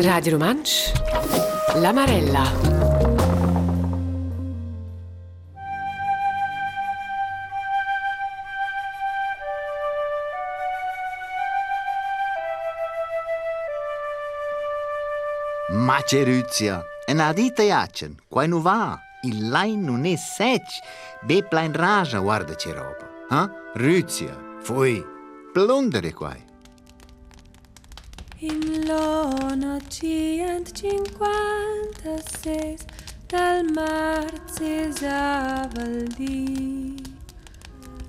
Radio Romansch, La Marella. Maceruzia, en adita iacen, quai nu va, il lain non è sec, be plain raja guarda ce roba. Ha? Ruzia, fui, plundere quai. In lona 156 dal marzo avaldi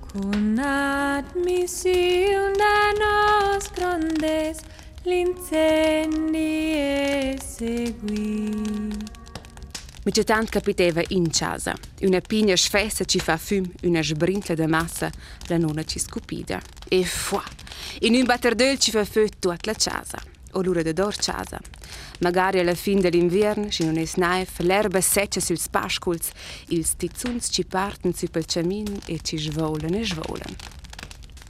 con admissione da nos grandes l'incendi e seguì. Micetant capiteva in casa. Una pigna sfessa ci fa fum, una sbrintla de massa, la nonna ci scupida. E fuà! In un batterdel ci fa feu tutta la casa. O l'ora de dor casa. Magari alla fin dell'inverno, ci non è snaif, l'erba seccia sul pasculs, ils tizuns ci parten su pel camin e ci svolen e svolen.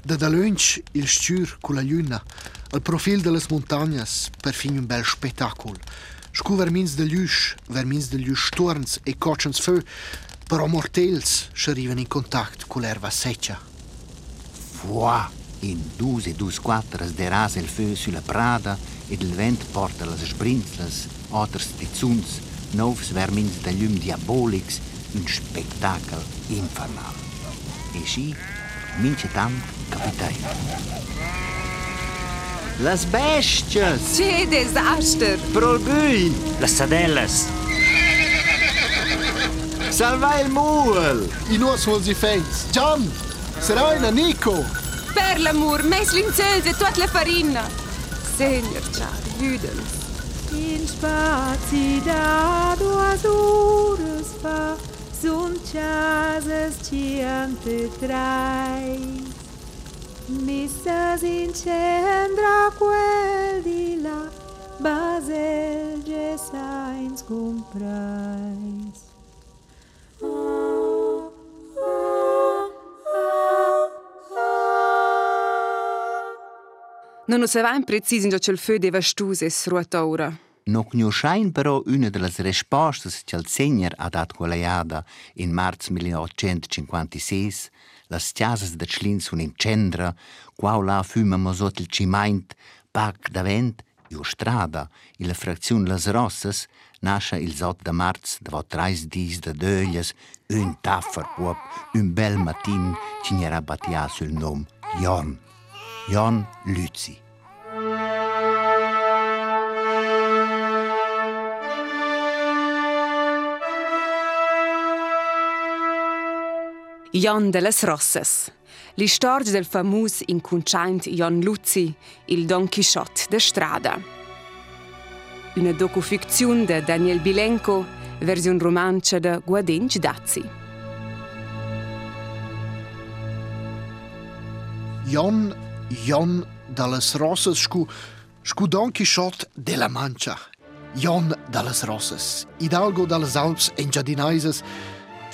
Da da lunch il stür con la luna, al profil delle montagne, perfino un bel spettacolo. Scu vermins de lluix, vermins de lluix storns e coccians feu, però mortels arrivano in contatto con l'erba seccia. Fuà! In dus e dus quattras derasa il feu sulla prada ed il vent porta las sbrinzlas, oters tizuns, novs vermins da llum diabolics, un spectacle infernal. E schi, mince tant capitei. Las bestias! Che desaster! Pro il bui! Las sadellas. Salva il muel! I nuos vols i fens. Gian! Serena, Nico! Per l'amor, mes l'inzels e tutta la farina! Signor Char, judens! In spazi da duas horas fa sunt casas ciante trai. Missas in cendra quel di là, basel gesains comprais. Oh, Non lo sapevamo preciso in il feu deva stuse sruata ora. No conoscein però una delle risposte che il Segner ha dato quella iada in marzo 1856, las chiasas de Schlin sun in cendra, quau la fuma mosot il cimaint, pac davent, io strada, in la frazione Las Rossas, nasce il zot de marz, de vot trais dis de döglias, un taffer un bel matin, ci n'era battia sul nom Jon. Jon Lützi. Jon de las Rossas. L'istorgia del famus incunciaint Jon Luzzi, il Don Quixote de strada. Una docuficzione de Daniel Bilenko, versione romancia de Guadenc Dazzi. Jon, Jon dallas Rosas scu, scu Don Quixote de la Mancha. Jon dallas Rosas, Hidalgo dallas Alps engiadinaises,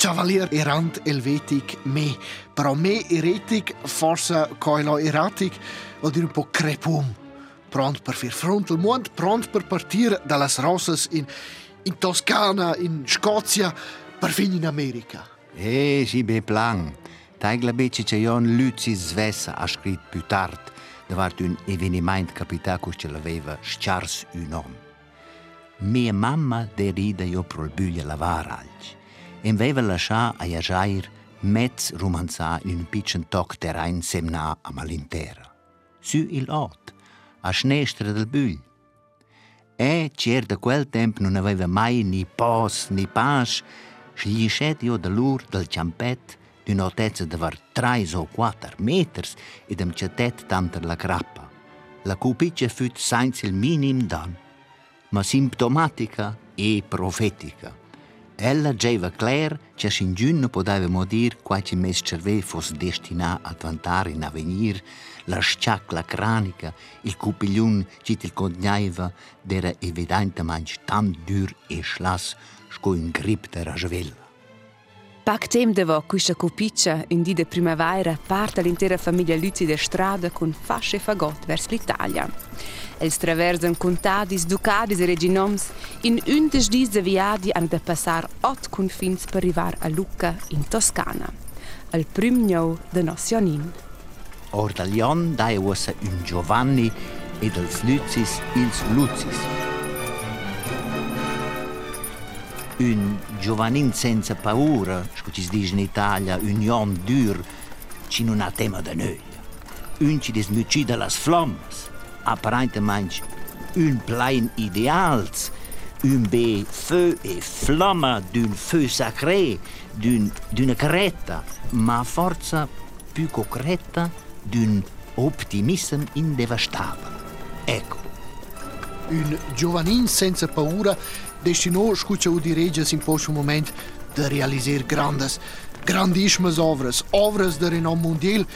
Cavalier errant helvetic me, però me eretic forse coilo erratic, vuol dire un po' crepum. Pront per far fronte al mondo, pront per partire dallas Rosas in, in Toscana, in Scozia, perfino in America. E si be plan. Taigla bece che Jon Lützi Svessa ha scritto più tard, davart un eveniment capitato che l'aveva sciars un om. Mia mamma derida io pro il buglia lavar alci. E aveva lasciato a Jajair mezz romanzà in un piccolo toc terrain semna a malintera. Su il ot, a snestra del buglia. E cer da quel tempo non aveva mai ni pos ni pas, sgliescet io da lur del ciampet d'un'altezza de var 3 o 4 meters e dem cetet tanter la grappa. La cupice fut senza il minim dan, ma simptomatica e profetica. Ella diceva clar che sin giunno potevamo dire qualche mes cerve fosse destinato a vantare in avvenir la sciacla cranica, il cupigliun che il cognaiva era evidentemente tan dur e schlas sco in grip der svella. Pac tem devo questa copiccia in di de primavera parte l'intera famiglia Luzzi de strada con fasce fagot vers l'Italia. Els traversen contadis, ducadis e reginoms in untes dis de viadi hanno da passar ot confins per arrivar a Lucca in Toscana, al prim gnau de Nocionin. Or dal Jon dai ussa un Giovanni e dels Luzis ils Luzis. Un Giovannin senza paura, sco ci si dice in Italia, un Jon dur, ci non ha tema da noi. Un ci dismucida las flammas, apparentemente un plein ideals, un be feu e flamma d'un feu sacré, d'un, d'una caretta, ma forza più concreta d'un optimismo indevastabile. Ecco, Un giovanin senza paura destinò scuccia di reges in posto moment de realiser grandes, grandissime ovras, ovras de renom mondial,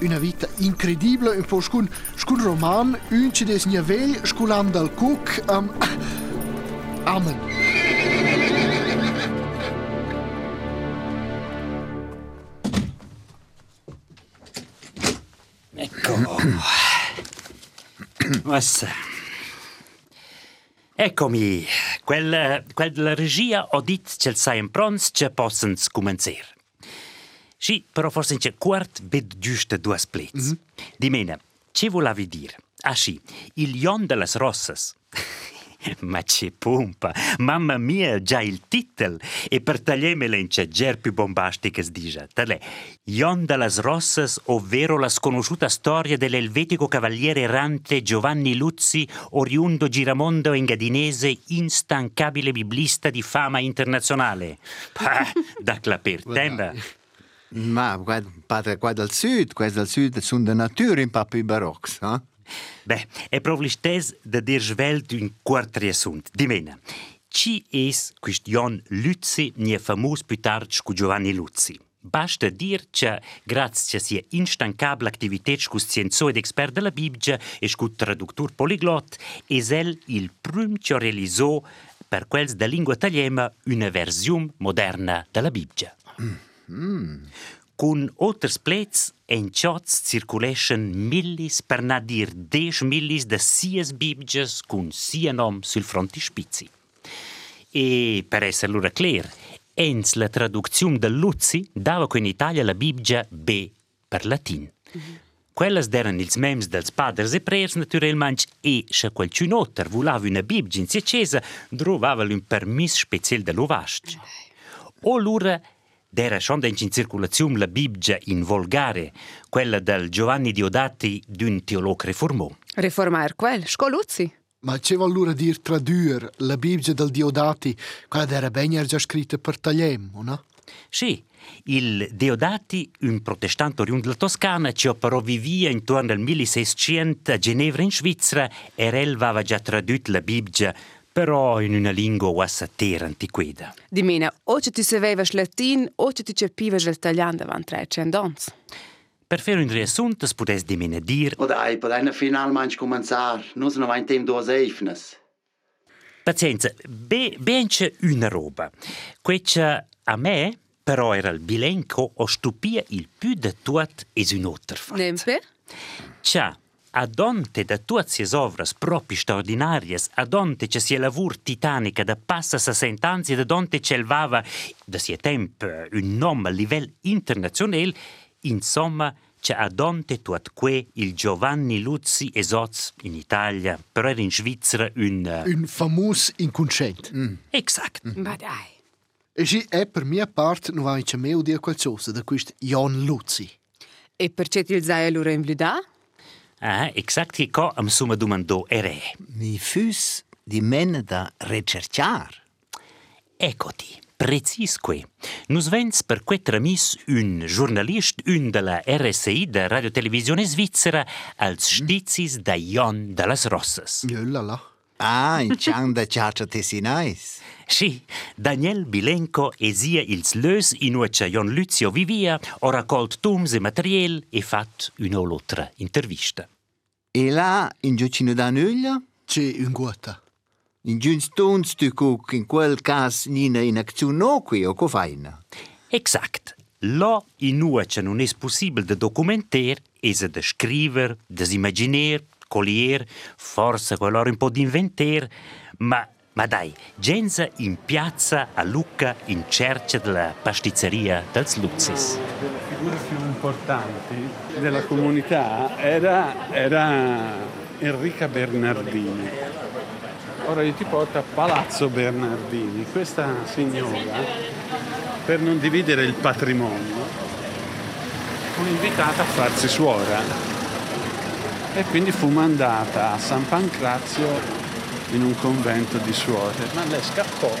una vita incredibile, un po' scun, scun roman, un ci des nivel, sculam dal cook, um, amen. Ecco. Wassa. Eccomi. Quel, quella regia ho detto che il sai in prons che possono cominciare. Sì, però forse c'è quart bed giusto due splits. Mm -hmm. Di mena, che volevi dire? Ah sì, il Ion delle Rossas. Ma c'è pompa! Mamma mia, già il titolo! E per tagliarmela in c'è ger più bombastica dice. Tale, Ion delle Rossas, ovvero la sconosciuta storia dell'elvetico cavaliere errante Giovanni Luzzi, oriundo Giramondo engadinese, instancabile biblista di fama internazionale. Pah, da claper temba. ma padre qua dal sud, qua dal sud sono da natura un po' più barocchi, eh? Beh, è proprio stes da dir svelt un quart riassunt. Di mena, ci es quist Jon Luzzi, nie famus più tard scu Giovanni Luzzi. Basta dir che, grazie a sia instancabile attività scu scienzo ed expert della Bibbia e scu traductur poliglot, es el il prim che realizzò per quels da lingua italiana una versione moderna della Bibbia. Con otters plets en chots circuleschen millis per na dir des millis de sies bibges cun sia nom sul frontispizi. E per esser lura clear, ens la traduzione del Luzzi dava in Italia la Bibbia B per latin. Quellas deran ils mems dels padres e prers naturalmente e se qualcun otter volava una Bibbia in cesa, trovava un permis special de l'ovast. O lura D'era schon in circolazione la Bibbia in volgare, quella del Giovanni Diodati d'un teolog reformò. Reformar quel, scoluzzi. Ma ce vuol allora dir traduer la Bibbia del Diodati, quella era ben già scritta per Tagliem, no? Sì, il Deodati, un protestante oriundo della Toscana, che però vivia intorno al 1600 a Ginevra in Svizzera, e aveva già tradotto la Bibbia però in una lingua quasi terra antiqueda. Di mena, o che tu sapevas latin, o che tu capivas il italiano davanti a cendons. Per fare un riassunto, potessi di mena dire... O dai, potete finalmente cominciare. Non sono mai in tempo due eifnes. Pazienza, be, ben c'è una roba. Quella a me, però era il bilenco, o stupia il più di tutto è un altro fatto. Nempe? C'ha adonte da tutte le ovras proprio straordinarie, adonte c'è sia lavoro titanica da passa sa sentanzi, adonte c'è elvava da sia tempo un nome a livello internazionale, insomma c'è adonte tuat que il Giovanni Luzzi esoz in Italia, però era in Svizzera un... Uh... Un famus inconscient. Mm. Exact. Ma dai. E sì, è per mia parte non va in mio dire qualcosa da questo Jon Luzzi. E perché ti sai allora in vlida? Ah, exact che co am summa domandò ere. Mi fus di men da ricercar. Eccoti, precis que. Nus vens per quet tramis un giornalist, un della RSI, da Radio Televisione Svizzera, als stizis da Jon dallas Rossas. Jöllala. Ah, in cian da ciaccia tessinais. Sì, Daniel Bilenco esia ils lös in uccia Jon Luzio vivia, ho raccolt tums e materiel e fatto un'altra intervista. E là, in giocino da nuglia, C'è un guata. in giuns tons tu cuc in quel cas nina in azione no qui o co faina. Exact. Lo in nuoce non è possibile de documenter, es de scriver, desimmaginer, collier, forse quell'ora un po' d'inventer, ma ma dai, genza in piazza a Lucca in cerca della pasticceria dels Luzis. Importanti della comunità era, era Enrica Bernardini. Ora io ti porto a Palazzo Bernardini. Questa signora, per non dividere il patrimonio, fu invitata a farsi suora e quindi fu mandata a San Pancrazio in un convento di suore, ma lei scappò.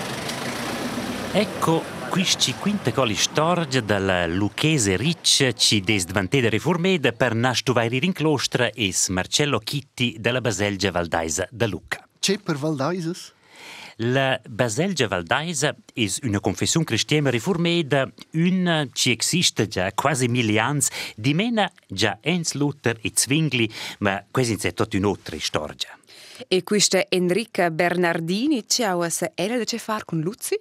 Ecco questi quinte coli storge dalla Lucchese Riccia ci des diventede riformeda per nastuvairi in clostra es Marcello Chitti della Baselgia Valdaisa da Lucca. C'è per Valdaises? La Baselgia Valdaisa è una confessione cristiana riformeda, una che esiste già quasi mille anni, di mena già Ens Luther e Zwingli, ma questa è tutta un'altra storia. E questa Enrica Bernardini ciao se era da far con Luzi?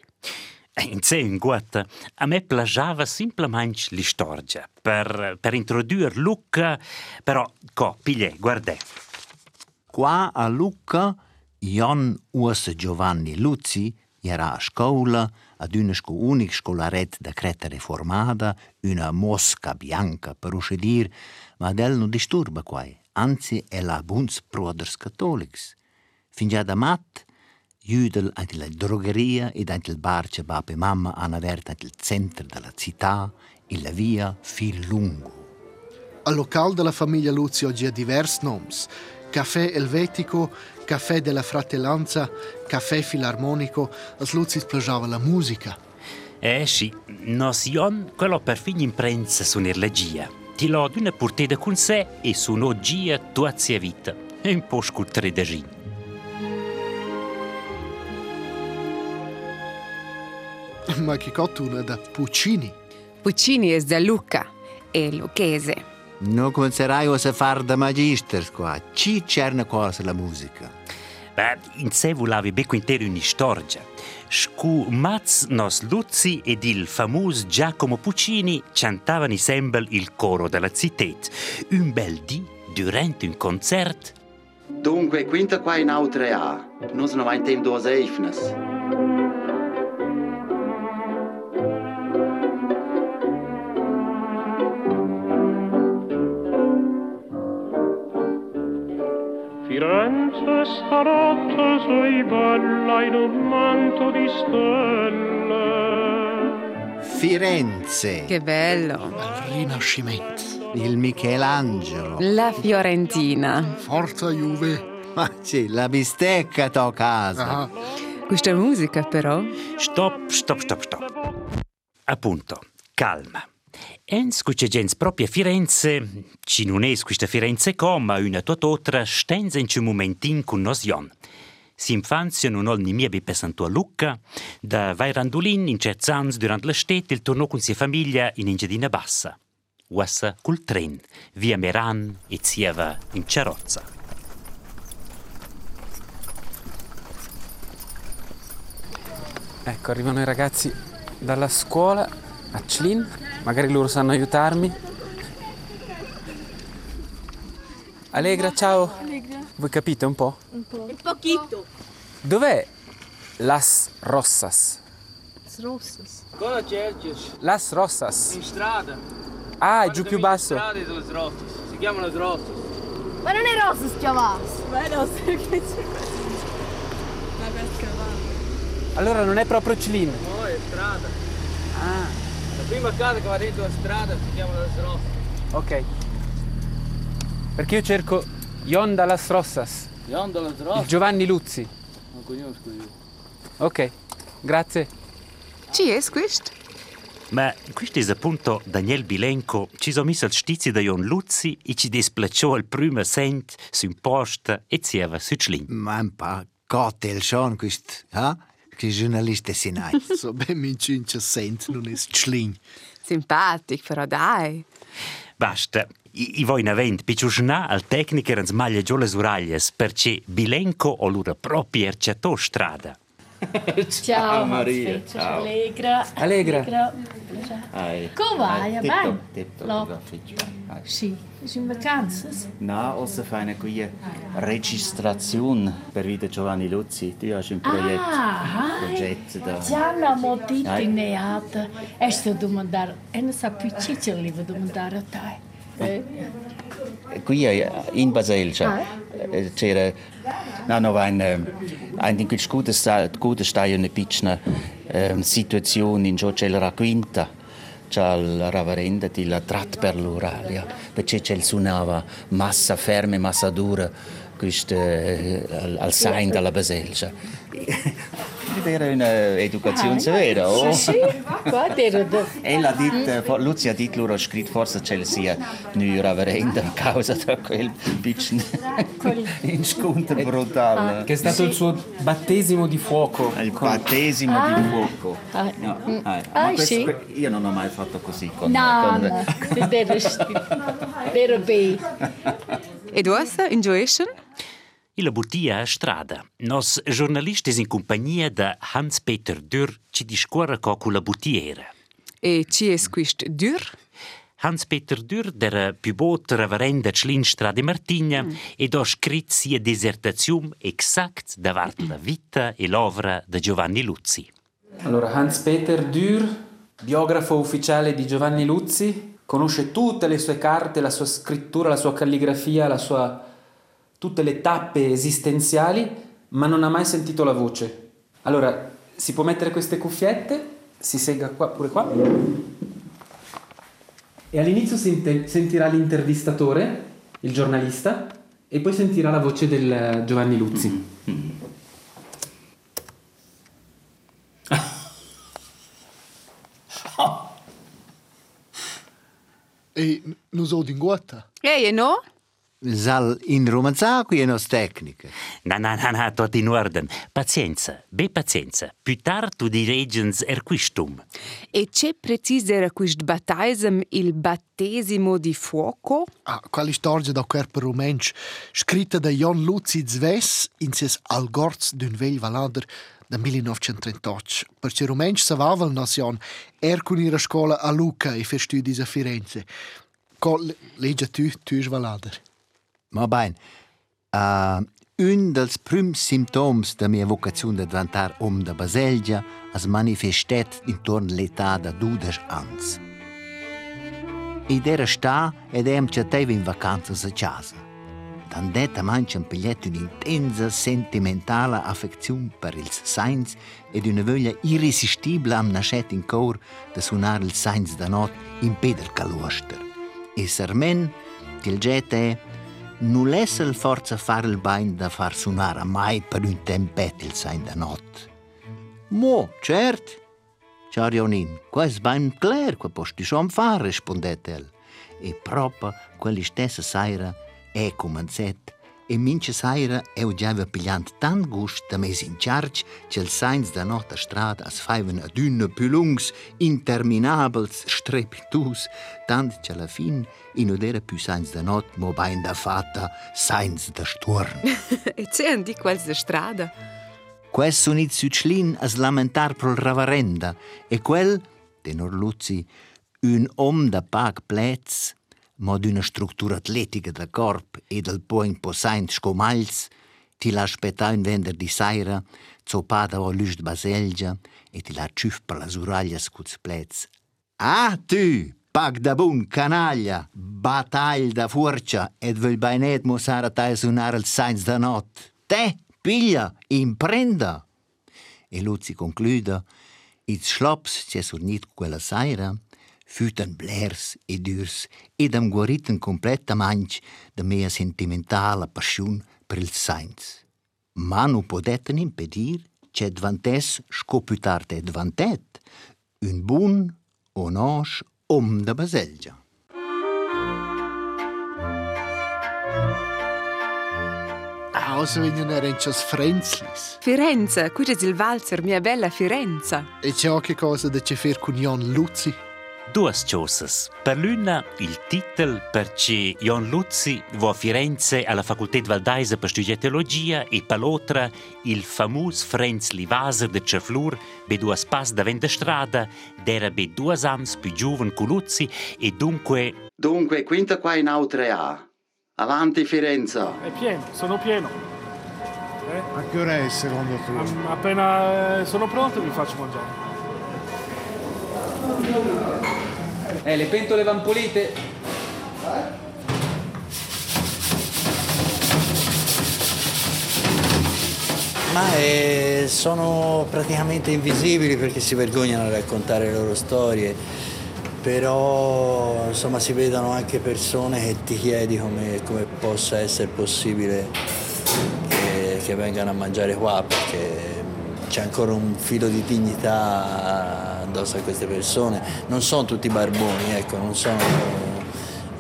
In sé in guata, a me plagiava semplicemente la storia, per, per introdurre Luca, però, co, piglie, guarda. Qua a Lucca, Jon Urs Giovanni Luzzi era a scuola ad una sco unic scolaret da creta reformata, una mosca bianca, per usci dir, ma del non disturba quai, anzi è la buns proders cattolics. Fin già da mat, judel anche la drogheria ed anche il bar che papà e mamma hanno aperto il centro della città e la via fil lungo. Al locale della famiglia Luzzi oggi ha diversi nomi. Caffè Elvetico, Caffè della Fratellanza, Caffè Filarmonico. Als Luzzi piaceva la musica. Eh sì, nos Jon, quello per fin imprensa su l'energia. Ti lo d'una portata con sé e su un'ogia tua zia vita. E un po' scutre da gin. Ma che cottuna da Puccini. Puccini è da Lucca e Lucchese. Non comincerai a fare da magister qua, ci c'erano cosa la musica. Beh, in sé volavi becco intero una storia. Scu Maz nos Luzzi ed il famoso Giacomo Puccini cantavano insieme il coro della città. Un bel dì, durante un concerto, Dunque, quinta qua in autre A. Non sono mai in tempo due eifnes. Firenze stanotte sei bella in un manto di stelle. Firenze, Che bello! Al Rinascimento. il Michelangelo. La Fiorentina. Forza Juve. Ma sì, la bistecca to casa. Ah, Questa musica però Stop, stop, stop, stop. Appunto, calma. Ens cuce gens propria Firenze, ci non es questa Firenze com, ma una tutt'altra, stenza in un momentin con nos Jon. S'infanzia non ho ni mia be pesanto a Lucca, da vai randolin in cerzans durant l'estet il tornò con sia famiglia in Ingedina Bassa. Uassa col tren, via Meran e zieva in Cerozza. Ecco, arrivano i ragazzi dalla scuola a Clin, magari loro sanno aiutarmi. Allegra, ciao. Voi capite un po'? Un poquito. Dov'è Las Rossas? Rossas. Scuola Cercius, Las Rossas. in strada. Ah, è giù più basso. Si chiamano le Rostas. Ma non è Rossas chiavas. Ma è Rossas che Allora non è proprio Clin. No, è strada. La prima casa che va dentro la strada si chiama le Rostas. ok. Perché io cerco Yonda Las Rossas, Yonda le il Rostas? Giovanni Luzzi. Non conosco io. Ok, grazie. ci è questo? Ma questo è appunto Daniel Bilenco, ci sono messo il stizzi da Jon Luzzi e ci displacciò il primo cent su un posto e zieva su Clin. Ma un po' cocktail schon, quest, ha? Che giornalista si nai. so ben min cince sent, non è schlin. Simpatico, però dai. Basta, i, i voi in avent, picciusnà al tecnico non smaglia giù le uraglies, perché Bilenco o l'ura propria erciatò strada. Ciao Maria, Maria. ciao. Allegra. Allegra. Hai. Come vai? Hai, Bene? Tiptop, Lo- tiptop, fitch. Hai. Sì, sono in vacanza. Außer für eine gute Registration per Vita Giovanni Luzzi. Du hast ein Projekt. Ah, Progetto da. Gianna Moditi Hai. neata. E sto domandare, e non sa più ciccia li devo domandare a te. Eh? Qui in Baselgia c'era no, no, ein, ein, ein gute, gute piccola eh, situazione in gioco c'è la quinta c'è la ravarenda di la trat per l'Uralia perché c'è il suonava massa ferme massa dura questo eh, al, al sign della Baselgia ed era un'educazione severa oh? Sì, sì, guarda, era da... Ella ha detto, Lucia ha detto loro, ha scritto forse c'è sia una raverenda a causa di quel piccolo incontro brutale. Che è stato il suo battesimo di fuoco. Il battesimo Ah. di fuoco. Ah, No, mm. eh, ma Ah, questo- sì? io non ho mai fatto così con No, con- no, era, era bene. Ed ossa, in Joeschen? Il buttia a strada. Nos giornalisti in compagnia de Hans-Peter Dürr ci discorre co con la buttiera. E ci è quist dur? Hans-Peter Dürr der più bot reverenda Schlinstra de Martigna e do scrit sia dissertazione exact davart la vita e l'ovra de Giovanni Luzzi. Allora, Hans-Peter Dürr, biografo ufficiale di Giovanni Luzzi, conosce tutte le sue carte, la sua scrittura, la sua calligrafia, la sua... tutte le tappe esistenziali, ma non ha mai sentito la voce. Allora, si può mettere queste cuffiette, si sega qua, pure qua. E all'inizio sente- sentirà l'intervistatore, il giornalista, e poi sentirà la voce del eh, Giovanni Luzzi. E non so di guata. Ehi, e Sal in romanzà qui è nos tecnica. Na na na na, tot in orden. Pazienza, be pazienza. Più tard tu diregens er quistum. E c'è preciso era quist battaisem il battesimo di fuoco? Ah, quali storia da corpo romensch, scritta da Jon Luzi Zves in ses Algorz d'un vell valader da 1938. Perché romensch savava il nazione, er con ihre scuola a Lucca e fer studi a Firenze. Legge tu, tu is valader. Ma ben, uh, un dels prims simptoms da mia vocazione de diventar om da Baselgia es manifestet intorno all'età da 12 ans. Ed era sta ed em in vacanze a casa. Tandetta mancia un piglietto un'intensa sentimentale affezione per il Sainz ed una voglia irresistibile am nascet in cor da suonare il Sainz da not in Peder Caluoster. E sermen, il gete non lesse il forza fare il bain da far suonare mai per un tempet il Sainz da not. Mo, cert. Ciao Rionin, quais bain clar, qua posti som far, rispondette. E proprio quella stessa sera è cominciat e mince sera eu già aveva pigliant tant gust da mes in charge che il Sainz da nota strada as faiven ad una più lungs, interminabels, strepitus, tant che alla fin in odera più Sainz da not mo bain da fatta Sainz da sturm. e c'è di quals de strada? Quel sunit suclin as lamentar pro ravarenda e quel, tenor Luzzi, un om da pag plets, ma d'una struttura atletica da corp e del poing posaint scomals, ti la aspetta un vender di saira, zopada o lust baselgia e ti la ciuf per las uraglias cuts plets. Ah, tu, pag da bun canaglia, batagl da furcia ed vel bainet mosara tai sunar il sainz da not. Te, piglia, imprenda. E Luzi concluda, Ils schlops c'è surnit quella saira, füten blers e durs ed am guariten completa manch da mia sentimentala passion per il Sainz. Ma non podetten impedir che dvantes scoputarte dvantet un bun onosch om da Baselgia. Außer wenn ihr rencias Frenzlis. Firenze, qui è il valzer, mia bella Firenze. E c'è anche cosa da c'è fer con Jon Luzi. Due cose. Per l'una il titolo perché Jon Luzzi va a Firenze alla Facoltà di Valdaisa per studiare teologia e per l'altra il famoso Franz Livaser de Cerflur be due spas davanti strada d'era be due anni più giovane che Luzzi e dunque... Dunque, quinta qua in A3A. Avanti Firenze. È pieno, sono pieno. Eh? A che ora è secondo tu? Appena eh, sono pronto vi faccio mangiare. Eh, le pentole van pulite? Ma eh, sono praticamente invisibili perché si vergognano a raccontare le loro storie, però insomma si vedono anche persone che ti chiedi come, come possa essere possibile che, che vengano a mangiare qua perché c'è ancora un filo di dignità addosso a queste persone. Non sono tutti barboni, ecco, non sono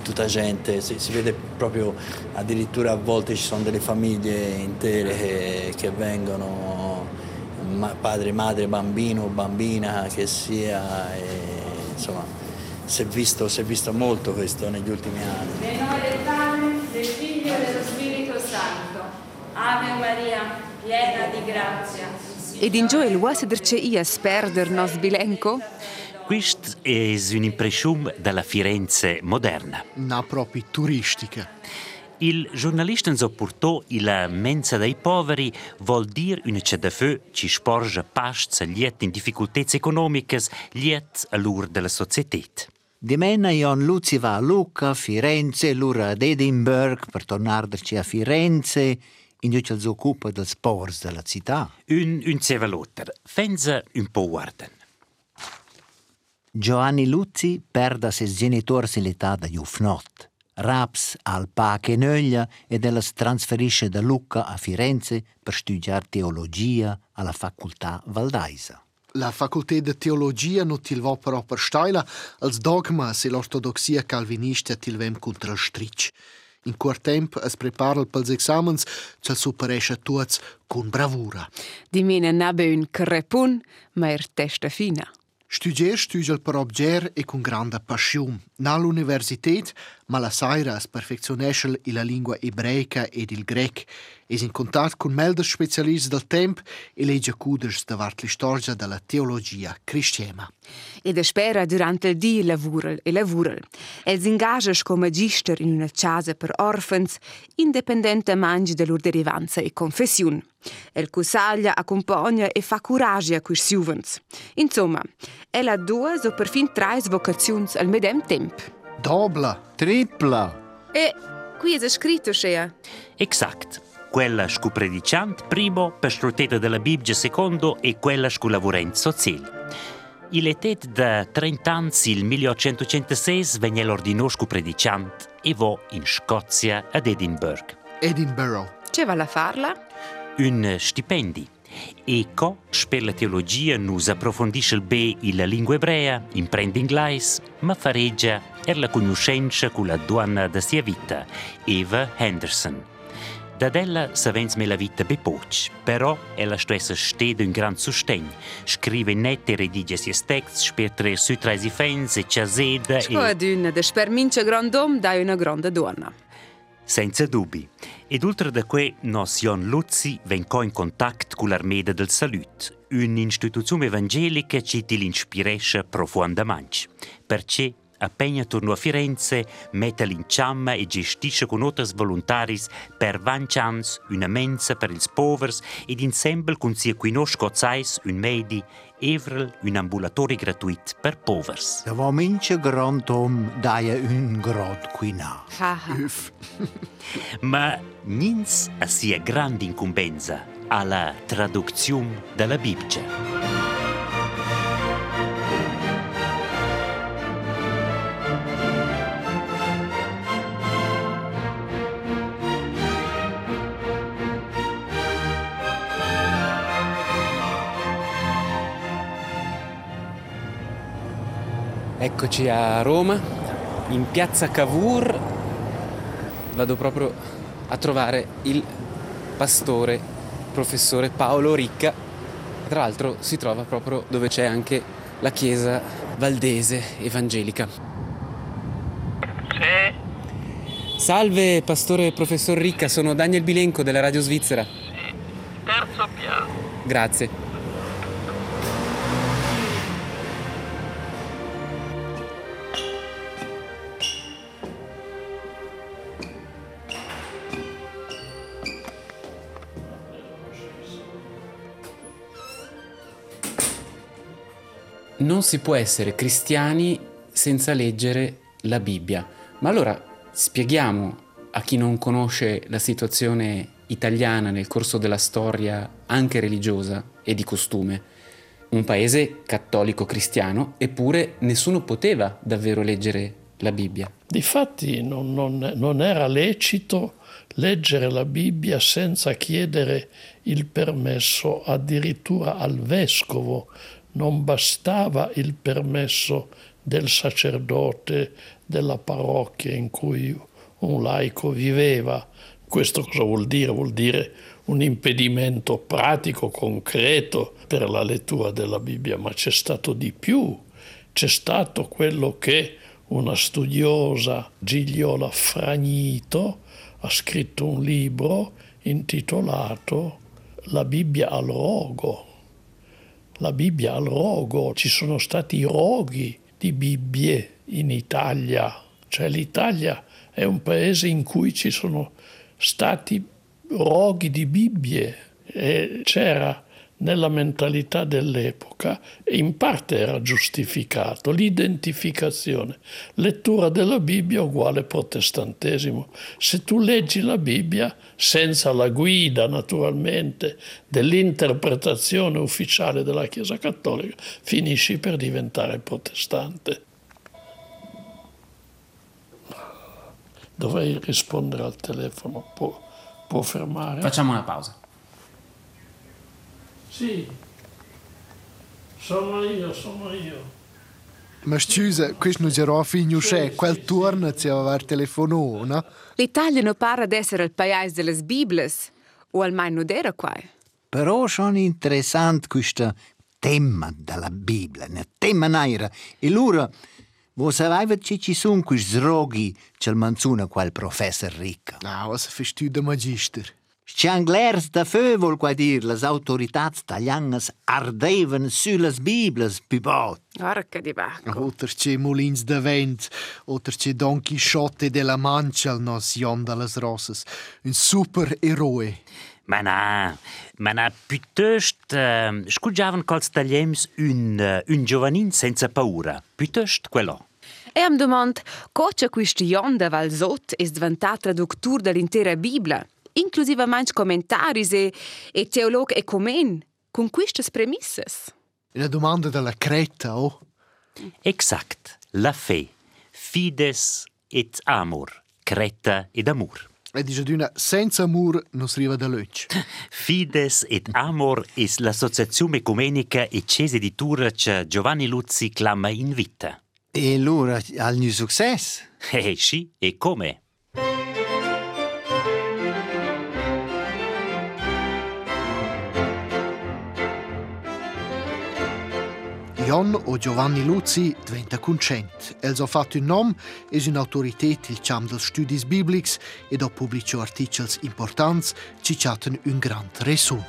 tutta gente, si, si vede proprio addirittura a volte ci sono delle famiglie intere che, che vengono, ma- padre, madre, bambino, bambina, che sia, e, insomma si è, visto, si è visto molto questo negli ultimi anni. Nel del Padre, del Figlio e dello Spirito Santo. Ave Maria, piena di grazia. Ed in gioia il vuoi ias perder nos bilenco? Questa è un'impressione della Firenze moderna. Na proprio turistica. Il giornalista ens portò la mensa dei poveri vuol dire una c'è da feu ci sporge pasts liet in difficoltà economiche liet all'ur della società. Di mena Jon Luzi va a Lucca, Firenze, l'ura ad Edinburgh per tornarci a Firenze, in cui si occupa del sport della città. Un, un cevalutter. Fenza un po' guarden. Giovanni Luzzi perda ses genitori in l'età da Jufnot. Raps al Pache Nöglia ed ella si trasferisce da Lucca a Firenze per studiare teologia alla facoltà Valdaisa. La facoltà di teologia non ti va però per staila als dogma se l'ortodossia calvinista ti vem contra il stric. In quel tempo es prepara pels examens, ci superesce tutti con bravura. Di mine nabe un crepun, ma er testa fina. Studier studia per obger e con grande passione. Nell'università, ma la saira es perfezionesce la lingua ebraica ed il grec. Es in contatto con melder specialisti del tempo e legge cuders davart la storia della teologia cristiana. Ed spera durante il dì lavurel e lavurel. Els ingages come magister in una casa per orfans, indipendentemente da loro derivanza e confessione. El cusaglia, accompagna e fa coraggio a questi giovens. Insomma, el ha due o perfin tre vocazioni al medem tempo. Dobla. Tripla. E qui è scritto, Shea. Exact. Quella scu predicant primo, per sfruttare della Bibbia secondo e quella scu lavorent sociale. Il etet da 30 anni, il 1806, venne l'ordino scu predicant e vo in Scozia ad Edinburgh. Edinburgh. C'è va a farla? Un stipendi. E co, per la teologia, nus approfondisce il be la lingua ebrea, imprende inglese, ma fareggia er la conoscenza con la donna da sia vita, Eva Henderson. Da ella savens me la vita be poc, però ella stessa stede un gran sostegno. Scrive nette e redige sia texti, spertre su tra i fans e ciaseda Sco ad una, da sper mince grandom dai una grande donna. Senza dubbi. Ed oltre da que, nos Jon Luzzi vencò in contatto con l'Armeda del Salut, un'istituzione evangelica che ti l'inspiresce profondamente. Perché appena tornò a Firenze, mette l'inciamma e gestisce con altri volontari per 20 anni una mensa per i poveri ed insieme con circuino scozzais un medi, Evrel un ambulatorio gratuito per poveri. Da va mince grand om daia un grod quina. Ma nins a sia grande incumbenza alla traduzione della Bibbia. Eccoci a Roma, in piazza Cavour. Vado proprio a trovare il pastore, professore Paolo Ricca. Tra l'altro si trova proprio dove c'è anche la chiesa valdese, evangelica. Sì, Salve, pastore professor Ricca, sono Daniel Bilenco della Radio Svizzera. terzo piano. Grazie. Non si può essere cristiani senza leggere la Bibbia. Ma allora spieghiamo a chi non conosce la situazione italiana nel corso della storia anche religiosa e di costume. Un paese cattolico-cristiano, eppure nessuno poteva davvero leggere la Bibbia. Difatti non, non- non era lecito leggere la Bibbia senza chiedere il permesso addirittura al vescovo, non bastava il permesso del sacerdote della parrocchia in cui un laico viveva. Questo cosa vuol dire? Vuol dire un impedimento pratico, concreto per la lettura della Bibbia, ma c'è stato di più. C'è stato quello che una studiosa Gigliola Fragnito ha scritto un libro intitolato La Bibbia al rogo. La Bibbia al rogo, ci sono stati roghi di Bibbie in Italia, cioè l'Italia è un paese in cui ci sono stati roghi di Bibbie e c'era nella mentalità dell'epoca in parte era giustificato l'identificazione. Lettura della Bibbia uguale protestantesimo. Se tu leggi la Bibbia senza la guida naturalmente dell'interpretazione ufficiale della Chiesa Cattolica, finisci per diventare protestante. Dovrei rispondere al telefono, può, può fermare? Facciamo una pausa. Sì, sono io, sono io. Ma scusa, questo fino c'è, quel turno ci aveva telefonato, no? L'Italia non pare d'essere il paese delle Biblias, o almeno non era qua. Però sono interessante questo tema della Bibbia, un tema naira. E allora, voi sapete che ci sono questi roghi che menziona quel professor Ricca? Ah, was fai tu da magister? Scianglers da feu vol qua dir, les autoritats italianas ardeven sulle Biblias più bot. Orca di bacco. Oter c'è Molins de Vent, oter c'è Don Chisciotte della Mancia, il nos Jon dallas Rosses. Un super eroe. Ma na, ma na, piuttosto uh, scugiavan cols tagliems un, uh, un giovanin senza paura. Piuttosto quello. E am domand, cocha quist Jon de Valsot es diventat traductur dell'intera Biblia, inclusivamente commentaris e, e teolog ecumen, con quistas premisses. Una domanda della Creta, oh? Exact. La fe. Fides et amor. Creta ed amor. E dice d'una, senza amor non si arriva da luce. Fides et amor es l'associazione ecumenica e cese di Tura che Giovanni Luzzi clama in vita. E allora al new success? Eh sì, e come? Jon o Giovanni Luzzi diventa concent. Els ha fatto un nom, es un'autoritet il ciam dels studis biblics ed ha pubblicato articels importants ci chatten un grand resun.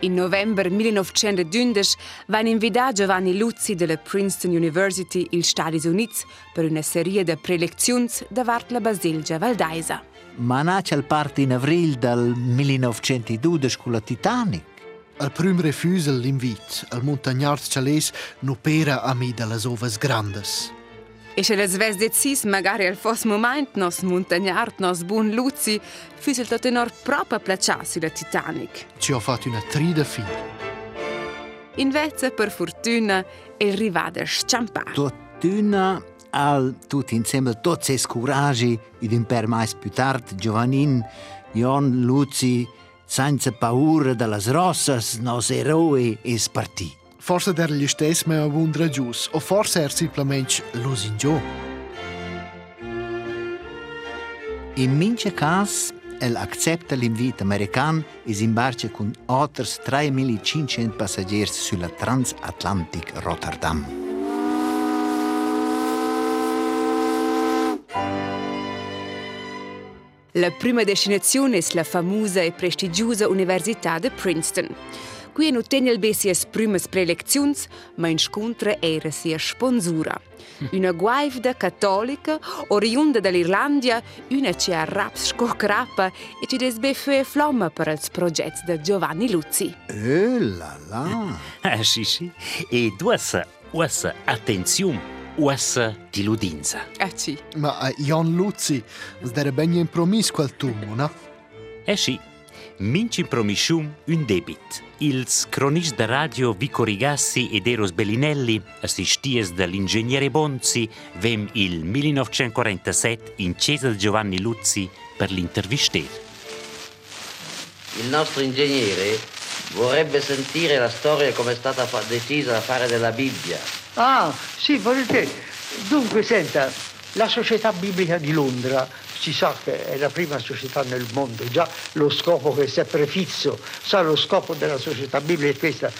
In november 1912 van invità Giovanni Luzzi della Princeton University il Stati Units per una serie di prelezions davart la Basilgia Valdaisa. Ma nasce il parte in avril del 1912 con la Titanic. Al prim refusel l'invit al montagnard chalés n'opera a mi delle ovas grandes. E se les ves decis magari al fos moment nos montagnard nos bun Luzzi füsel tot enor propa placià sulla Titanic. Ci ho fatto una trida fila. Invece, per fortuna, il rivada sciampà. Totuna al tutti insieme tutti i curaggi ed un per mais più tardi Giovannin, Jon Luzzi, senza paura delle rossas, nos eroi e spartì. Forse der gli stessi me avundra gius, o forse er simplement l'osingio. In mince cas, el accepta l'invito american e s'imbarca con altri 3.500 passagieri sulla Transatlantic Rotterdam. La prima destinazione è la famosa e prestigiosa Università di Princeton. Qui non tiene il bessie prime prelezioni, ma incontra era sia sponsura. Una guaivda cattolica, oriunda dall'Irlandia, una che ha raps scocrappa e ci desbeffe flamma per il progetto di Giovanni Luzzi. Eh là là! Ah, sì, sì. E duas, uas attenzione, uas tiludinza. Ah, sì. Ma eh, Jon Luzzi, sdere ben in promis quel tumo, no? Eh sì, minci promissum un debit. Ils cronis de radio Vico Rigassi ed Eros Bellinelli, assisties dall'ingegnere Bonzi, vem il 1947 in Cesa Giovanni Luzzi per l'intervister. Il nostro ingegnere vorrebbe sentire la storia come è stata fa- decisa da fare della Bibbia. Ah, sì, volentieri. Dunque, senta, la Società Biblica di Londra si sa che è la prima società nel mondo, già lo scopo che si è prefisso, sa lo scopo della Società Biblica è questa.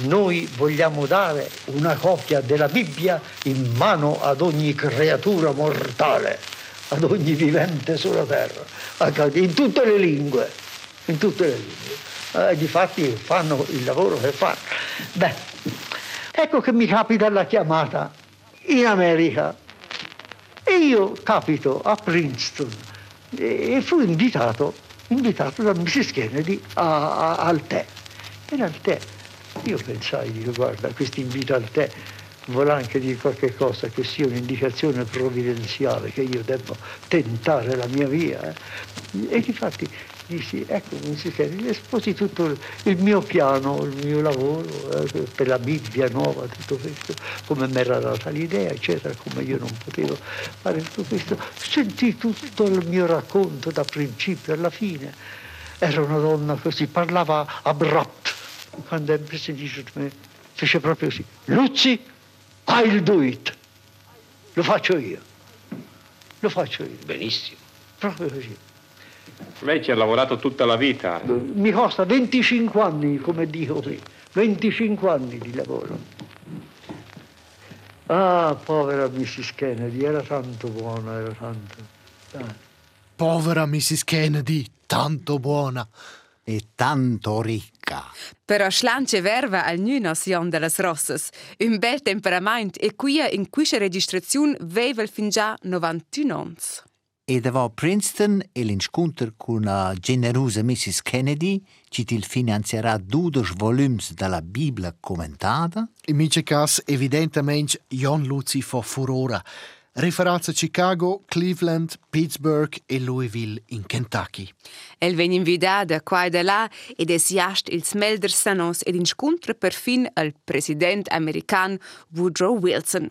Noi vogliamo dare una copia della Bibbia in mano ad ogni creatura mortale, ad ogni vivente sulla terra, in tutte le lingue, in tutte le lingue. Eh, difatti fanno il lavoro che fanno. Beh, ecco che mi capita la chiamata in America e io capito a Princeton e fui invitato, invitato da Mrs. Kennedy a- a- al tè. E al tè io pensai, dico, guarda, questo invito al tè vuole anche dire qualche cosa che sia un'indicazione provvidenziale che io devo tentare la mia via. eh. E infatti dissi, ecco, Mrs. Kennedy, esposi tutto il, il mio piano, il mio lavoro eh, per la Bibbia nuova, tutto questo, come mi era data l'idea, eccetera, come io non potevo fare tutto questo. Sentì tutto il mio racconto da principio alla fine. Era una donna così, parlava abrupt. Quando ebbe sentito me, fece proprio così. Luzzi, I'll do it. Lo faccio io. Lo faccio io. Benissimo. Proprio così. Lei ci ha lavorato tutta la vita. Mi costa 25 anni, come dico qui. 25 anni di lavoro. Ah, povera Mrs. Kennedy, era tanto buona, era tanto. Ah. Povera Mrs. Kennedy, tanto buona. E tanto ricca. Però slance verva al nunos Jon de las Rosses. Un bel temperament e qui in questa registrazione vevel fin già 91 ans. E davò Princeton e l'incontro con la generosa Mrs. Kennedy ci til finanzierà 12 volums della Bibbia commentata. In mice cas, evidentemente, Jon Luzzi fa furore. Riferazza a Chicago, Cleveland, Pittsburgh e Louisville in Kentucky. El ven invitata qua e da là ed es jast ils melder sanos ed incontra perfin al president american Woodrow Wilson.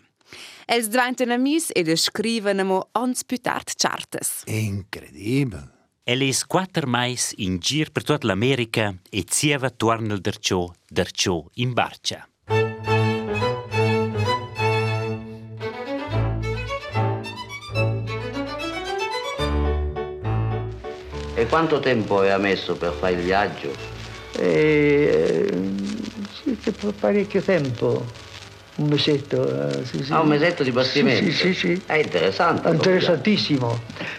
Els dvainten amis ed scriven amo ons pütart chartes. Incredibile. Elis quattro mais in gir per tutta l'America e zieva tornel derciò, derciò in barcia. E quanto tempo aveva messo per fare il viaggio? Eh, sì, che per parecchio tempo, un mesetto. eh, sì, sì. Ah, un mesetto di bastimento? Sì, sì, sì. È interessante. Interessantissimo,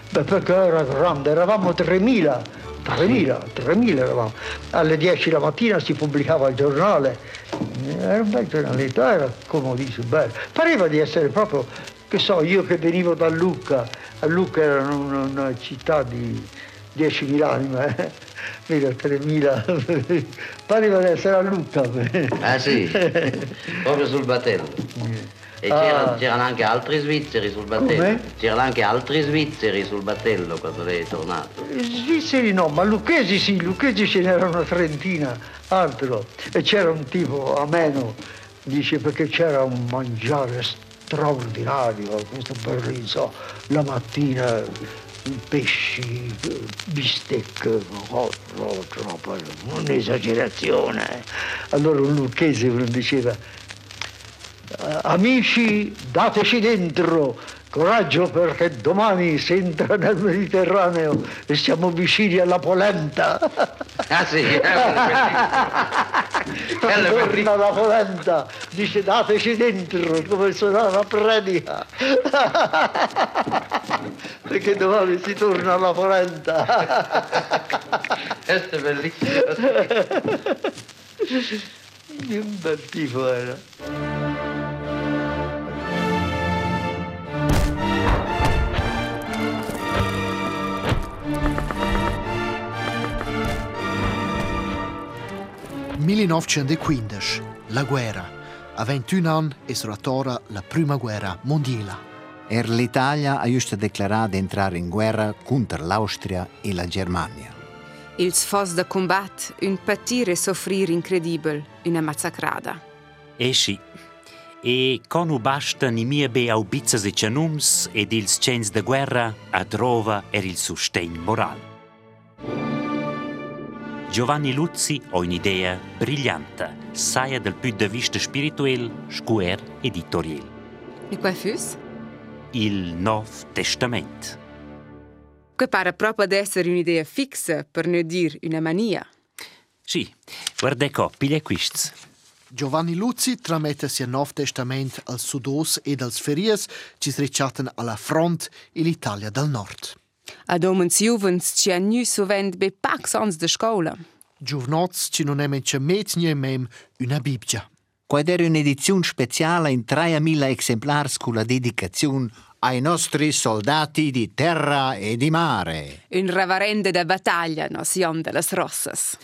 Beh, perché era grande, eravamo 3.000, 3.000, 3.000 eravamo. Alle 10 la mattina si pubblicava il giornale, era un bel giornaletto, era comodissimo, bello. Pareva di essere proprio, che so, io che venivo da Lucca, a Lucca era una, una città di 10.000 anime, eh? Mica 3.000, pareva di essere a Lucca. Ah sì? Proprio sul battello. E Ah. c'era- c'erano anche altri svizzeri sul battello. C'erano anche altri svizzeri sul battello quando lei è tornato. Svizzeri no, ma lucchesi sì, lucchesi ce n'era una trentina, altro. E c'era un tipo ameno, dice perché c'era un mangiare straordinario, questo berriso, la mattina pesci, bistecche, oh, troppo, un'esagerazione. Allora un lucchese diceva, "Eh, amici dateci dentro, Coraggio perché domani si entra nel Mediterraneo e siamo vicini alla polenta. Ah sì, Torna la polenta, dice dateci dentro come suona la predica. perché domani si torna alla polenta. Questo è bellissimo. Un bel tipo era. – 1915, la guerra. A 21 anni è stata la prima guerra mondiale. Er l'Italia ha giusto dichiarato di entrare in guerra contro l'Austria e la Germania. Ils fos de combat, un patir e soffrir incredibile, una massacrada. E sì. E con basta ni mia be au bizzas e cianums ed ils cens de guerra a drova er il sustegn moral. Giovanni Luzzi ha un'idea brillante, saia dal punto di vista spirituel, scuer editorial. E qual fus? Il Nov Testament. Que pare proprio ad essere un'idea fixa, per non dire una mania. Sì, guarda qua, piglia quists. Giovanni Luzzi tramette sia Nuovo Testament als Sudos ed als Ferias, ci sricciaten alla front e l'Italia del Nord. Ad omens juvens ci ha nu sovent be pax ans de scola. Giovnots ci non emen ce met nie mem una Bibbia. Quad era un'edizione speciale in 3000 esemplari con la dedicazione ai nostri soldati di terra e di mare. Un reverende de battaglia, nos Jon de las Rossas.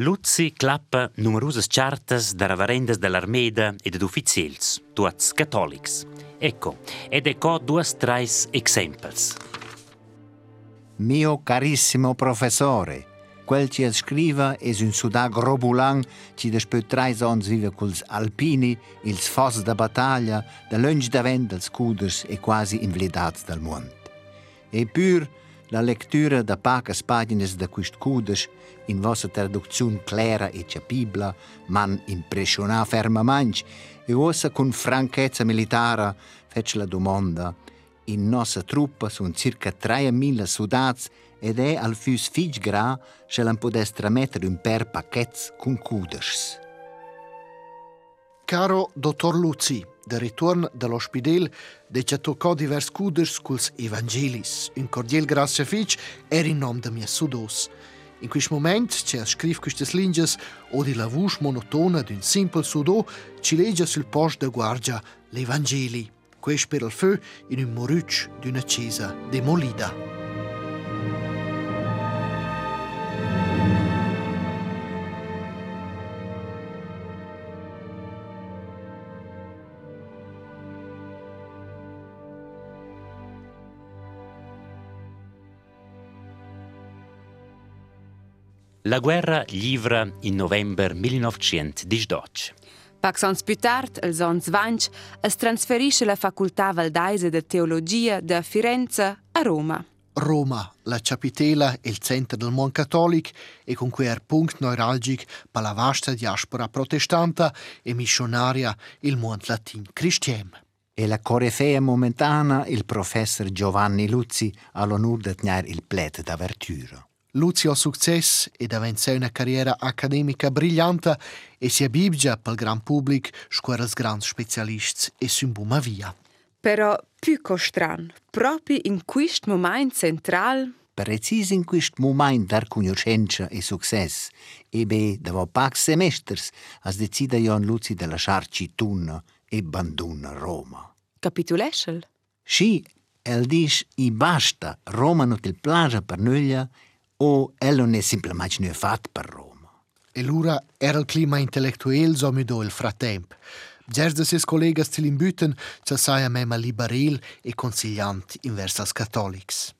Luzzi clappa numerose chartas da reverendes dell'armeda e ded ufficiels, tuats cattolics. Ecco, ed ecco due trais exemples. Mio carissimo professore, quel che scrive è un sudag robulang che despö tre ans vive culs alpini, ils fos da battaglia, da lunge da vent dels cuders e quasi invalidats del mondo. E pur la lettura da pacas pagines da quist cuders in vostra traduzione clara e capibla, man impressiona fermamente e ossa con franchezza militare fece la domanda in nostra truppa sono circa 3.000 soldati ed è al fus fig gra se l'an podes tramettere un per paquets con cuders. Caro dottor Luzzi, de ritorno dall'ospedale, de ci toccò divers cuders culs evangelis. Un cordial grazie fic er in nom de mia sudos. In questo momento ci scrive queste lingue o di voce monotona d'un simple sudo ci legge sul posto de guardia l'Evangeli. Questo per il feu in un moruccio d'una chiesa demolida. La guerra livra in november 1918. Pax ans più tard, els ans vanch, es transferisce la facultà valdaise de teologia da Firenze a Roma. Roma, la capitela e il centro del mondo cattolico e con cui er punct neuralgic per la vasta diaspora protestanta e missionaria il mondo latin cristian. E la corifea momentana, il professor Giovanni Luzzi, ha l'onore di tenere il plet d'apertura. Luzzi ha successo ed vinto una carriera accademica brillante e si Bibbia per il gran pubblico scuola grandi specialisti e sumbuma via. Però più costran, proprio in questo momento central, Precis in quist moment dar conoscenza e success, e be dopo pax semesters as decida Jon Luzzi de lasciarci Tunna e banduna Roma. capituleschel. Sci, el dis i basta, Roma non il plagia per nuglia, o el non è semplicemente nu fat per Roma. E l'ura era il clima intellettuale so midò il frattemp. Gers de ses collegas til imbüten ci saia mema liberil e consigliant invers als cattolics.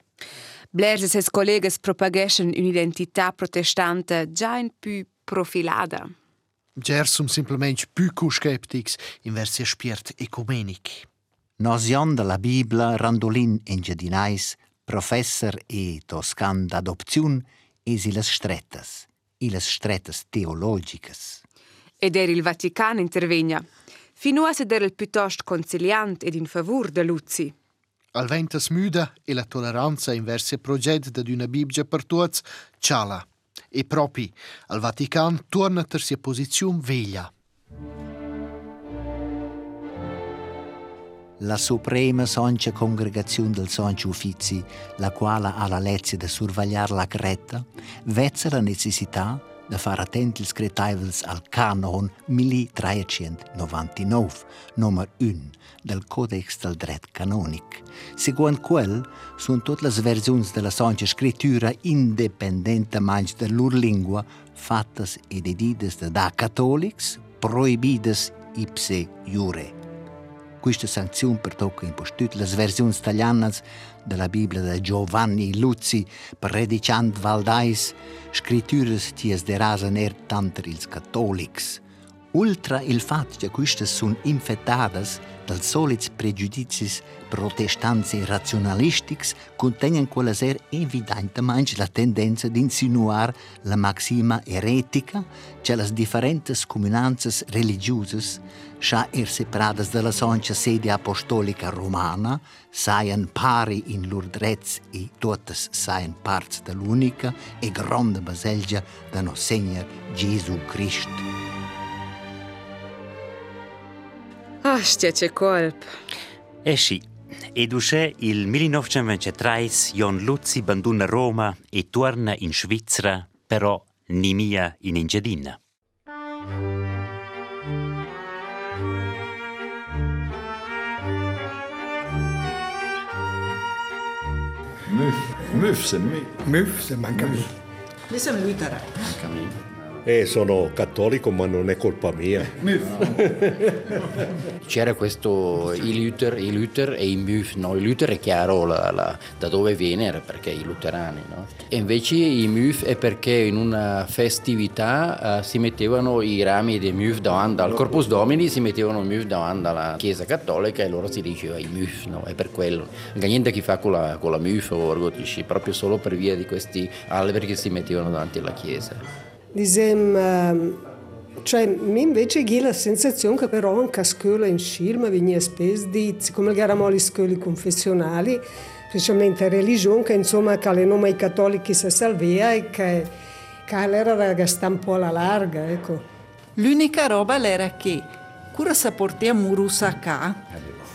Blers e ses collegas propageschen un'identità protestante già in più profilada. Gers sum simplement più skeptics invers sia spiert ecumenic. Nosion de la Biblia Randolin Engiadinais, professor e toscan d'adopziun, es ilas strettas, ilas strettas teologicas. Ed era il Vaticano intervegna. Fino a seder il piuttosto conciliant ed in favor de Luzzi. Al venta smuda e la tolleranza inverso il progetto di una Bibbia per tutti, ciala. E proprio al Vatican torna a sia posizione veglia. La Suprema Soncia Congregazione del Soncio Uffizi, la quale ha la lezione di sorvegliare la cretta, vezza la necessità di fare attenti i scretaivels al canon 1399, numero 1 del Codex del Dret Canonic. Secondo quel, sono tutte le versioni della Santa Scrittura indipendentemente dalla loro lingua, fatte ed edite da cattolici, proibite ipse iure. Questa sanzione per tocca impostut le versioni italiane della Bibbia di Giovanni Luzzi, predicant Valdais, scritture ties de rasen er tanter ils cattolics. Ultra il fatto che queste sono infettate dal soliti pregiudizi protestanti razionalistici, contengono quella ser evidentemente la tendenza di insinuare la maxima eretica che le differenti comunanze religiose, Šair si prada dalla soncia sedia apostolica romana, sajan pari in Lourdrez i totes sajan parts da l'unica e grande baselgia da nos Senjor Gesù Christ. Ah, Astia ce colp! Eh e sì, ed usce il 1923 Jon Luzzi abbandona Roma e torna in Svizzera, però nimia in Ingedina. Müff, Müff, c'est me. Müff, c'est manca me. Io sono Luthera. Eh, sono cattolico, ma non è colpa mia. C'era questo i Luther, i Luther e i MUF, no? I Luther è chiaro la, la, da dove viene, era perché i luterani, no? E invece i MUF è perché in una festività uh, si mettevano i rami dei MUF davanti al Corpus Domini, si mettevano i MUF davanti alla Chiesa Cattolica e loro si diceva i MUF, no? È per quello. Non c'è niente che fa con la, con la MUF o orgotisci, proprio solo per via di questi alberi che si mettevano davanti alla Chiesa. Diciamo, cioè, mi invece ho la sensazione che però anche a scuola in film veniva spesso detto, come eravamo le scuole confessionali, specialmente religione, che insomma che le nome cattolici si salvia e che, che era ragazza un po' alla larga, ecco. L'unica roba era che, cura sa portiamo Rusaka,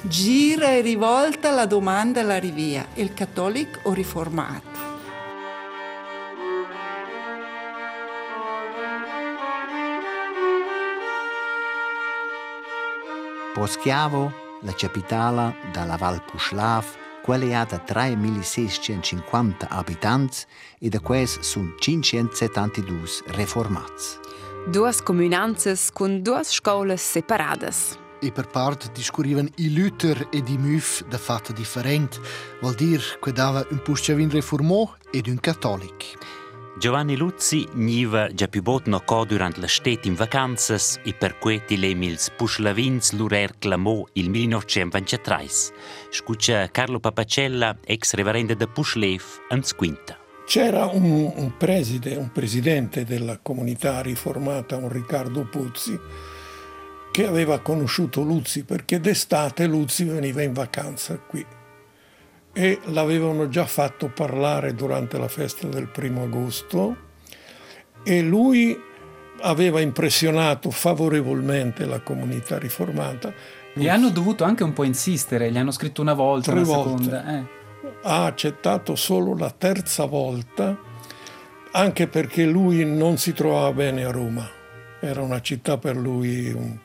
gira e rivolta la domanda alla rivia, il cattolico o riformato? Poschiavo, la capitale della Val Puslav, quella ha 3.650 abitanti e da questi sono 572 reformati. Due comunanze con due scuole separate. E per parte discorrivano i Luther e i Muf da fatta differente, vuol dire che dava un pusciavin reformò ed un cattolico. Giovanni Luzzi niva già più botno co durant la stet in vacanzas e per cui ti lemils puslavins lurer clamò il 1923. Scuccia Carlo Papacella, ex reverende da Pushlev, ans quinta. C'era un, un, preside, un presidente della comunità riformata, un Riccardo Puzzi, che aveva conosciuto Luzzi perché d'estate Luzzi veniva in vacanza qui e l'avevano già fatto parlare durante la festa del primo agosto e lui aveva impressionato favorevolmente la comunità riformata. Gli hanno dovuto anche un po' insistere, gli hanno scritto una volta, Tre una volte. seconda. Eh. Ha accettato solo la terza volta, anche perché lui non si trovava bene a Roma. Era una città per lui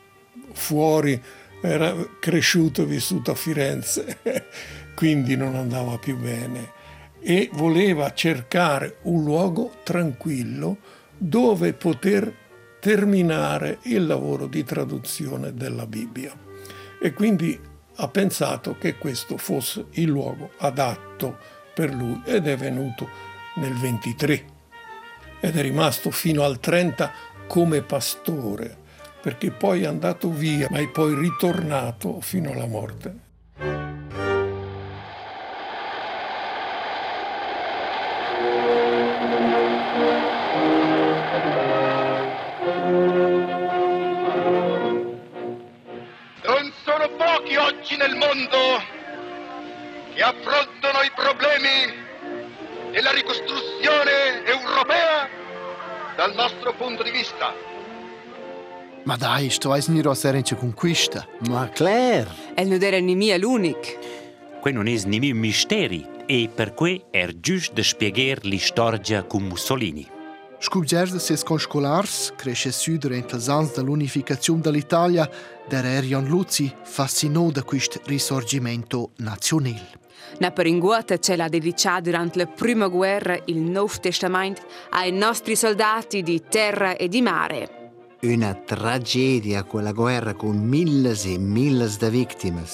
fuori, era cresciuto e vissuto a Firenze, quindi non andava più bene e voleva cercare un luogo tranquillo dove poter terminare il lavoro di traduzione della Bibbia. E quindi ha pensato che questo fosse il luogo adatto per lui ed è venuto nel 23 ed è rimasto fino al 30 come pastore, perché poi è andato via, ma è poi ritornato fino alla morte. mondo che affrontano i problemi della ricostruzione europea dal nostro punto di vista. Ma dai, sto a sniro serenze con questa. Ma Claire! E non era nimia l'unic. Qui non es nimia misteri e per que è er giusto spiegare l'istoria con Mussolini. Scubgers de ses conscolars, cresce su durante els ans de l'unificazione dell'Italia, der Erion Luzi fascinò da questo risorgimento nazionale. Na peringuota ce l'ha dedicato durante la prima guerra il Nuovo Testamento ai nostri soldati di terra e di mare. Una tragedia quella guerra con milles e milles di vittime.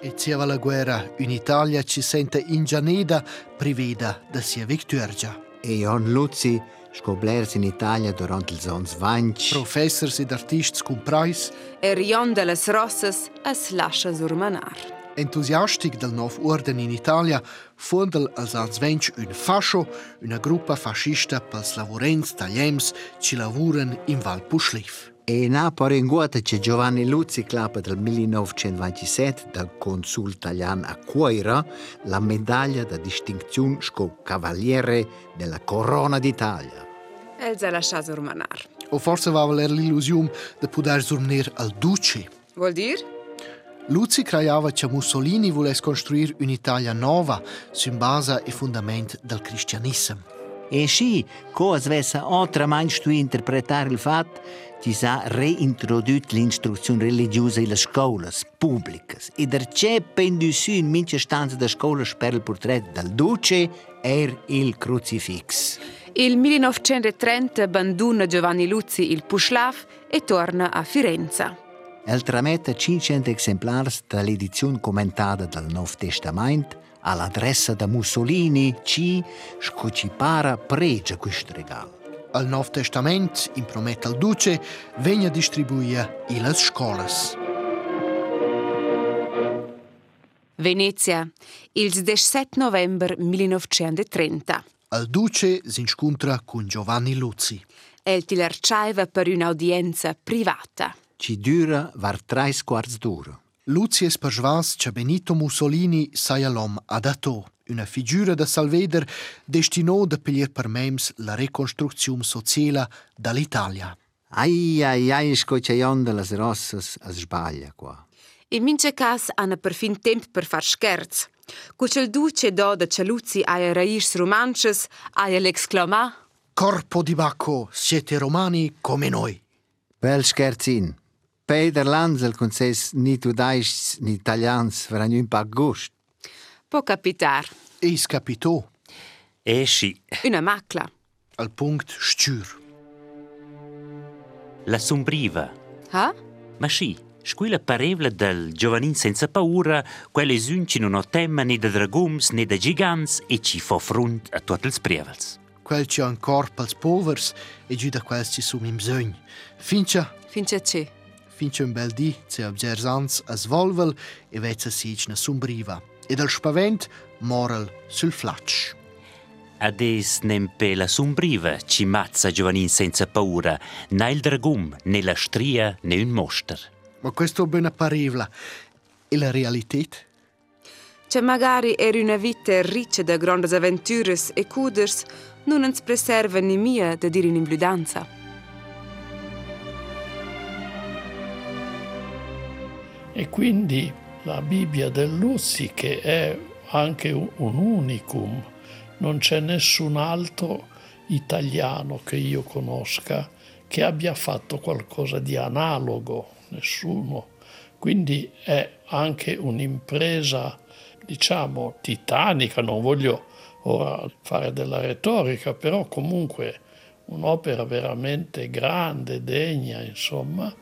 E c'era la guerra, un'Italia ci sente ingianeda, priveda da sia vittoria. E Jon Luzi scoblersi in Italia durante il Zons Vanch. Professors ed artisti comprais. E Rion de las Rossas es lascia surmanar. Entusiastic del nuovo orden in Italia, fondel als ans vench un fascio, una gruppa fascista pels lavorens tagliems ci lavuren in Val Puschlif. E na parenguota che Giovanni Luzzi clapa del 1927 dal consul italiano a Cuoira la medaglia da distinzione sco Cavaliere della Corona d'Italia. Elsa lascia surmanar. O forse va valer l'illusione di poter surmner al duce. Vuol dire? Luzzi creiava che Mussolini volesse costruire un'Italia nuova su base e fondamento del cristianesimo. E sì, cosa avesse altramente tu interpretare il fatto che si è reintrodotto l'instruzione religiosa nelle scuole pubbliche e da c'è penduto in mince stanze da scuola per il portretto del duce era il crucifix. Il 1930 abbandona Giovanni Luzzi il Puslav e torna a Firenze. El trametta 500 esemplari dall'edizione commentata del Nuovo Testamento all'adressa da Mussolini, ci scocipara pregia questo regalo. Al Nuovo Testamento, in prometta al Duce, vegna distribuire in scuole. Venezia, il 17 novembre 1930. Al Duce si incontra con Giovanni Luzzi. El ti lerciava per un'audienza privata. Ci dura var tre quarts d'ora. Luzzi es persuas che Benito Mussolini saia l'om adatò, una figura da Salveder destinò da piglier per mems la reconstruzione sociale dall'Italia. Ai ai ai scocciaion de las rossas as sbaglia qua. In mince cas hanno perfin temp per far scherz. Cucel duce do da Cialuzzi aia rairs romances aia l'exclama Corpo di Bacco, siete romani come noi. Bel scherzin. Peter Lanzel con ses ni tu dais ni italians faranno un pa gust. Può capitar. E scapitò. E sì. Una macla. Al punct stür. La sombriva. Ah? Ma sì, squilla parevla del giovanin senza paura, quelle zunci non ho temma né da dragums né da gigants e ci fa front a tutti i prievels. Quel ci ancor pels povers e giù da quels ci sum in bisogn. Fincia. Fincia c'è. Fincia un bel di, se abgersans a svolvel e vezza sic na sombriva. E dal spavent moral sul flatsch. Ades nempe la sombriva ci mazza giovanin senza paura, né il dragum, né la stria, né un moster. Ma questo ben parevla. E la realità? Che magari era una vita ricca da grandi avventure e cuders, non ens preserva né mia da dire in imbludanza. E quindi la Bibbia del Luzzi, che è anche un unicum, non c'è nessun altro italiano che io conosca che abbia fatto qualcosa di analogo, nessuno. Quindi è anche un'impresa, diciamo, titanica, non voglio ora fare della retorica, però comunque un'opera veramente grande, degna, insomma,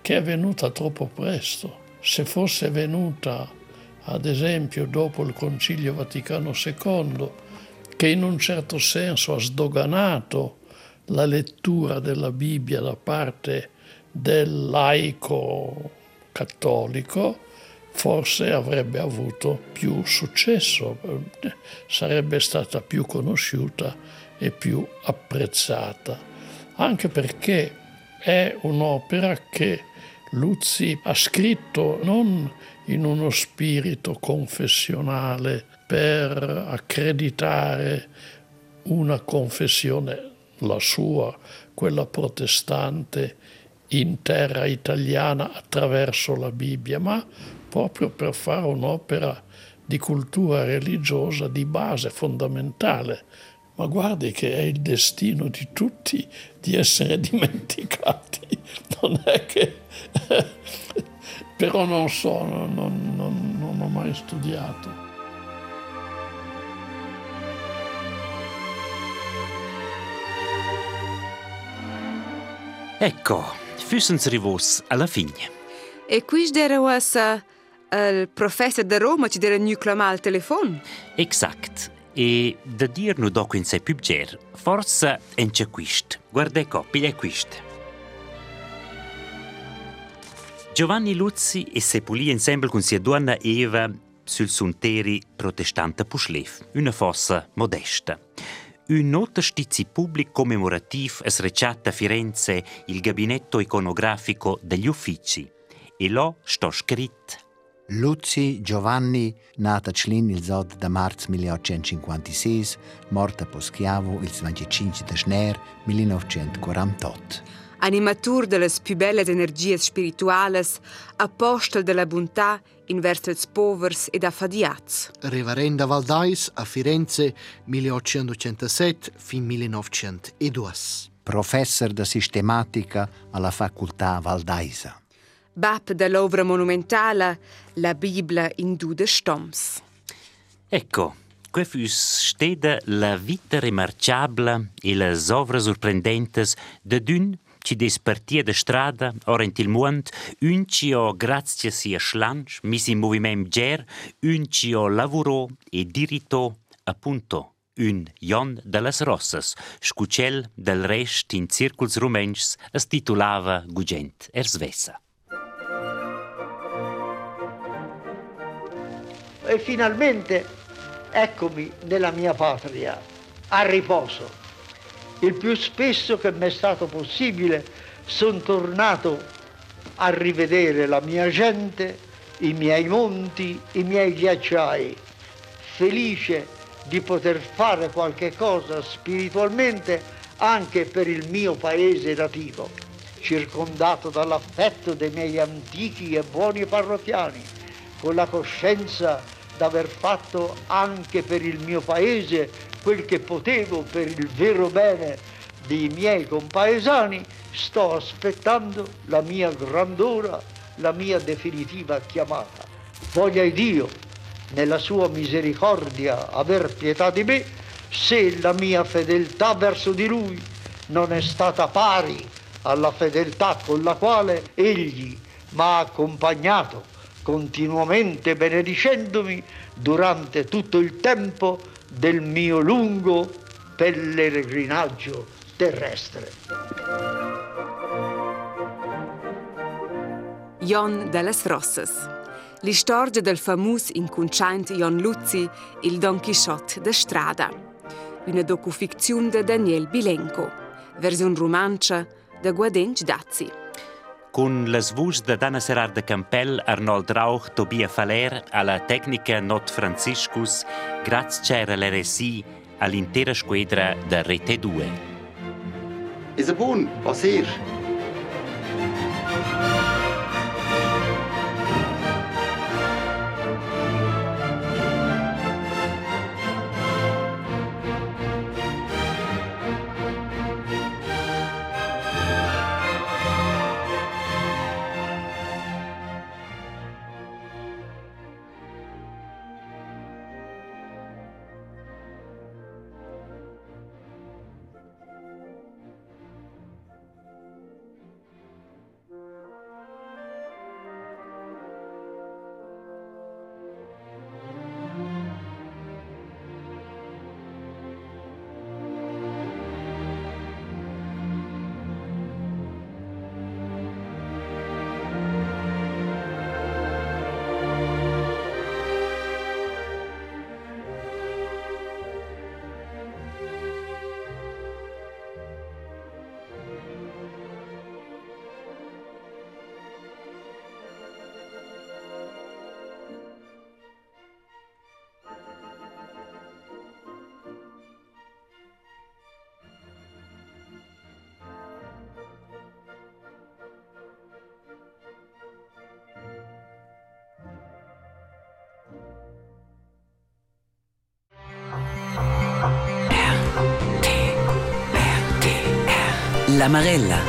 che è venuta troppo presto. Se fosse venuta, ad esempio, dopo il Concilio Vaticano II, che in un certo senso ha sdoganato la lettura della Bibbia da parte del laico cattolico, forse avrebbe avuto più successo, sarebbe stata più conosciuta e più apprezzata, anche perché è un'opera che Luzzi ha scritto non in uno spirito confessionale per accreditare una confessione, la sua, quella protestante, in terra italiana attraverso la Bibbia, ma proprio per fare un'opera di cultura religiosa di base fondamentale. Ma guardi che è il destino di tutti di essere dimenticati. Non è che... Però non so, non, non, non ho mai studiato. Ecco, füssens rivos alla fine. E qui era uasa il professor de Roma ci dera nuclama al telefono. Exact. E da dir nu dopo in sé pubger, forse en c'è quist. Guarda ecco, piglia quist. Giovanni Luzzi e sepolì insieme con sia donna Eva sul sunteri protestante Puschlev, una fossa modesta. Un nota stizi pubblic commemorativ es recciata a Firenze il gabinetto iconografico degli uffici. E là sto scritto Luzi Giovanni, nata a Schlin il 8 de marzo 1856, morta a Poschiavo il 25 de Schner 1948. Animatur de las più belle energies spirituales, apostel de la bontà inverso els povers ed affadiats. Reverenda Valdais a Firenze 1887 fin 1902. Professor de sistematica alla facoltà Valdaisa. Bab dell'opera monumentale La Bibbia in due stoms. Ecco, que fus steda la vita remarciabla e le ovre sorprendentes de d'un ci despartia de strada orent il muond, un ci o grazie sia schlanch, mis in moviment ger, un ci o lavoro e dirito appunto un Jon de las Rossas, scucel del rest in circuls rumens es titulava Gugent Ersvessa. E finalmente eccomi nella mia patria, a riposo. Il più spesso che mi è stato possibile sono tornato a rivedere la mia gente, i miei monti, i miei ghiacciai, felice di poter fare qualche cosa spiritualmente anche per il mio paese nativo, circondato dall'affetto dei miei antichi e buoni parrocchiani, con la coscienza d'aver fatto anche per il mio paese quel che potevo per il vero bene dei miei compaesani, sto aspettando la mia grandora, la mia definitiva chiamata. Voglia Dio, nella sua misericordia, aver pietà di me, se la mia fedeltà verso di Lui non è stata pari alla fedeltà con la quale Egli mi ha accompagnato continuamente benedicendomi durante tutto il tempo del mio lungo pellegrinaggio terrestre. Jon Dallas Rossas. L'istorgia del famus inconciant Jon Luzzi, il Don Quixote de Strada. Una docuficzione de Daniel Bilenko. Versione romancia de Guadenc Dazzi. Con las vus de Dana Serrar de Campel, Arnold Rauch, Tobia Faler, alla tecnica Not Franciscus, grazie c'era l'RSI all'intera squadra da Rete 2. Is a buon, passer. La Marella.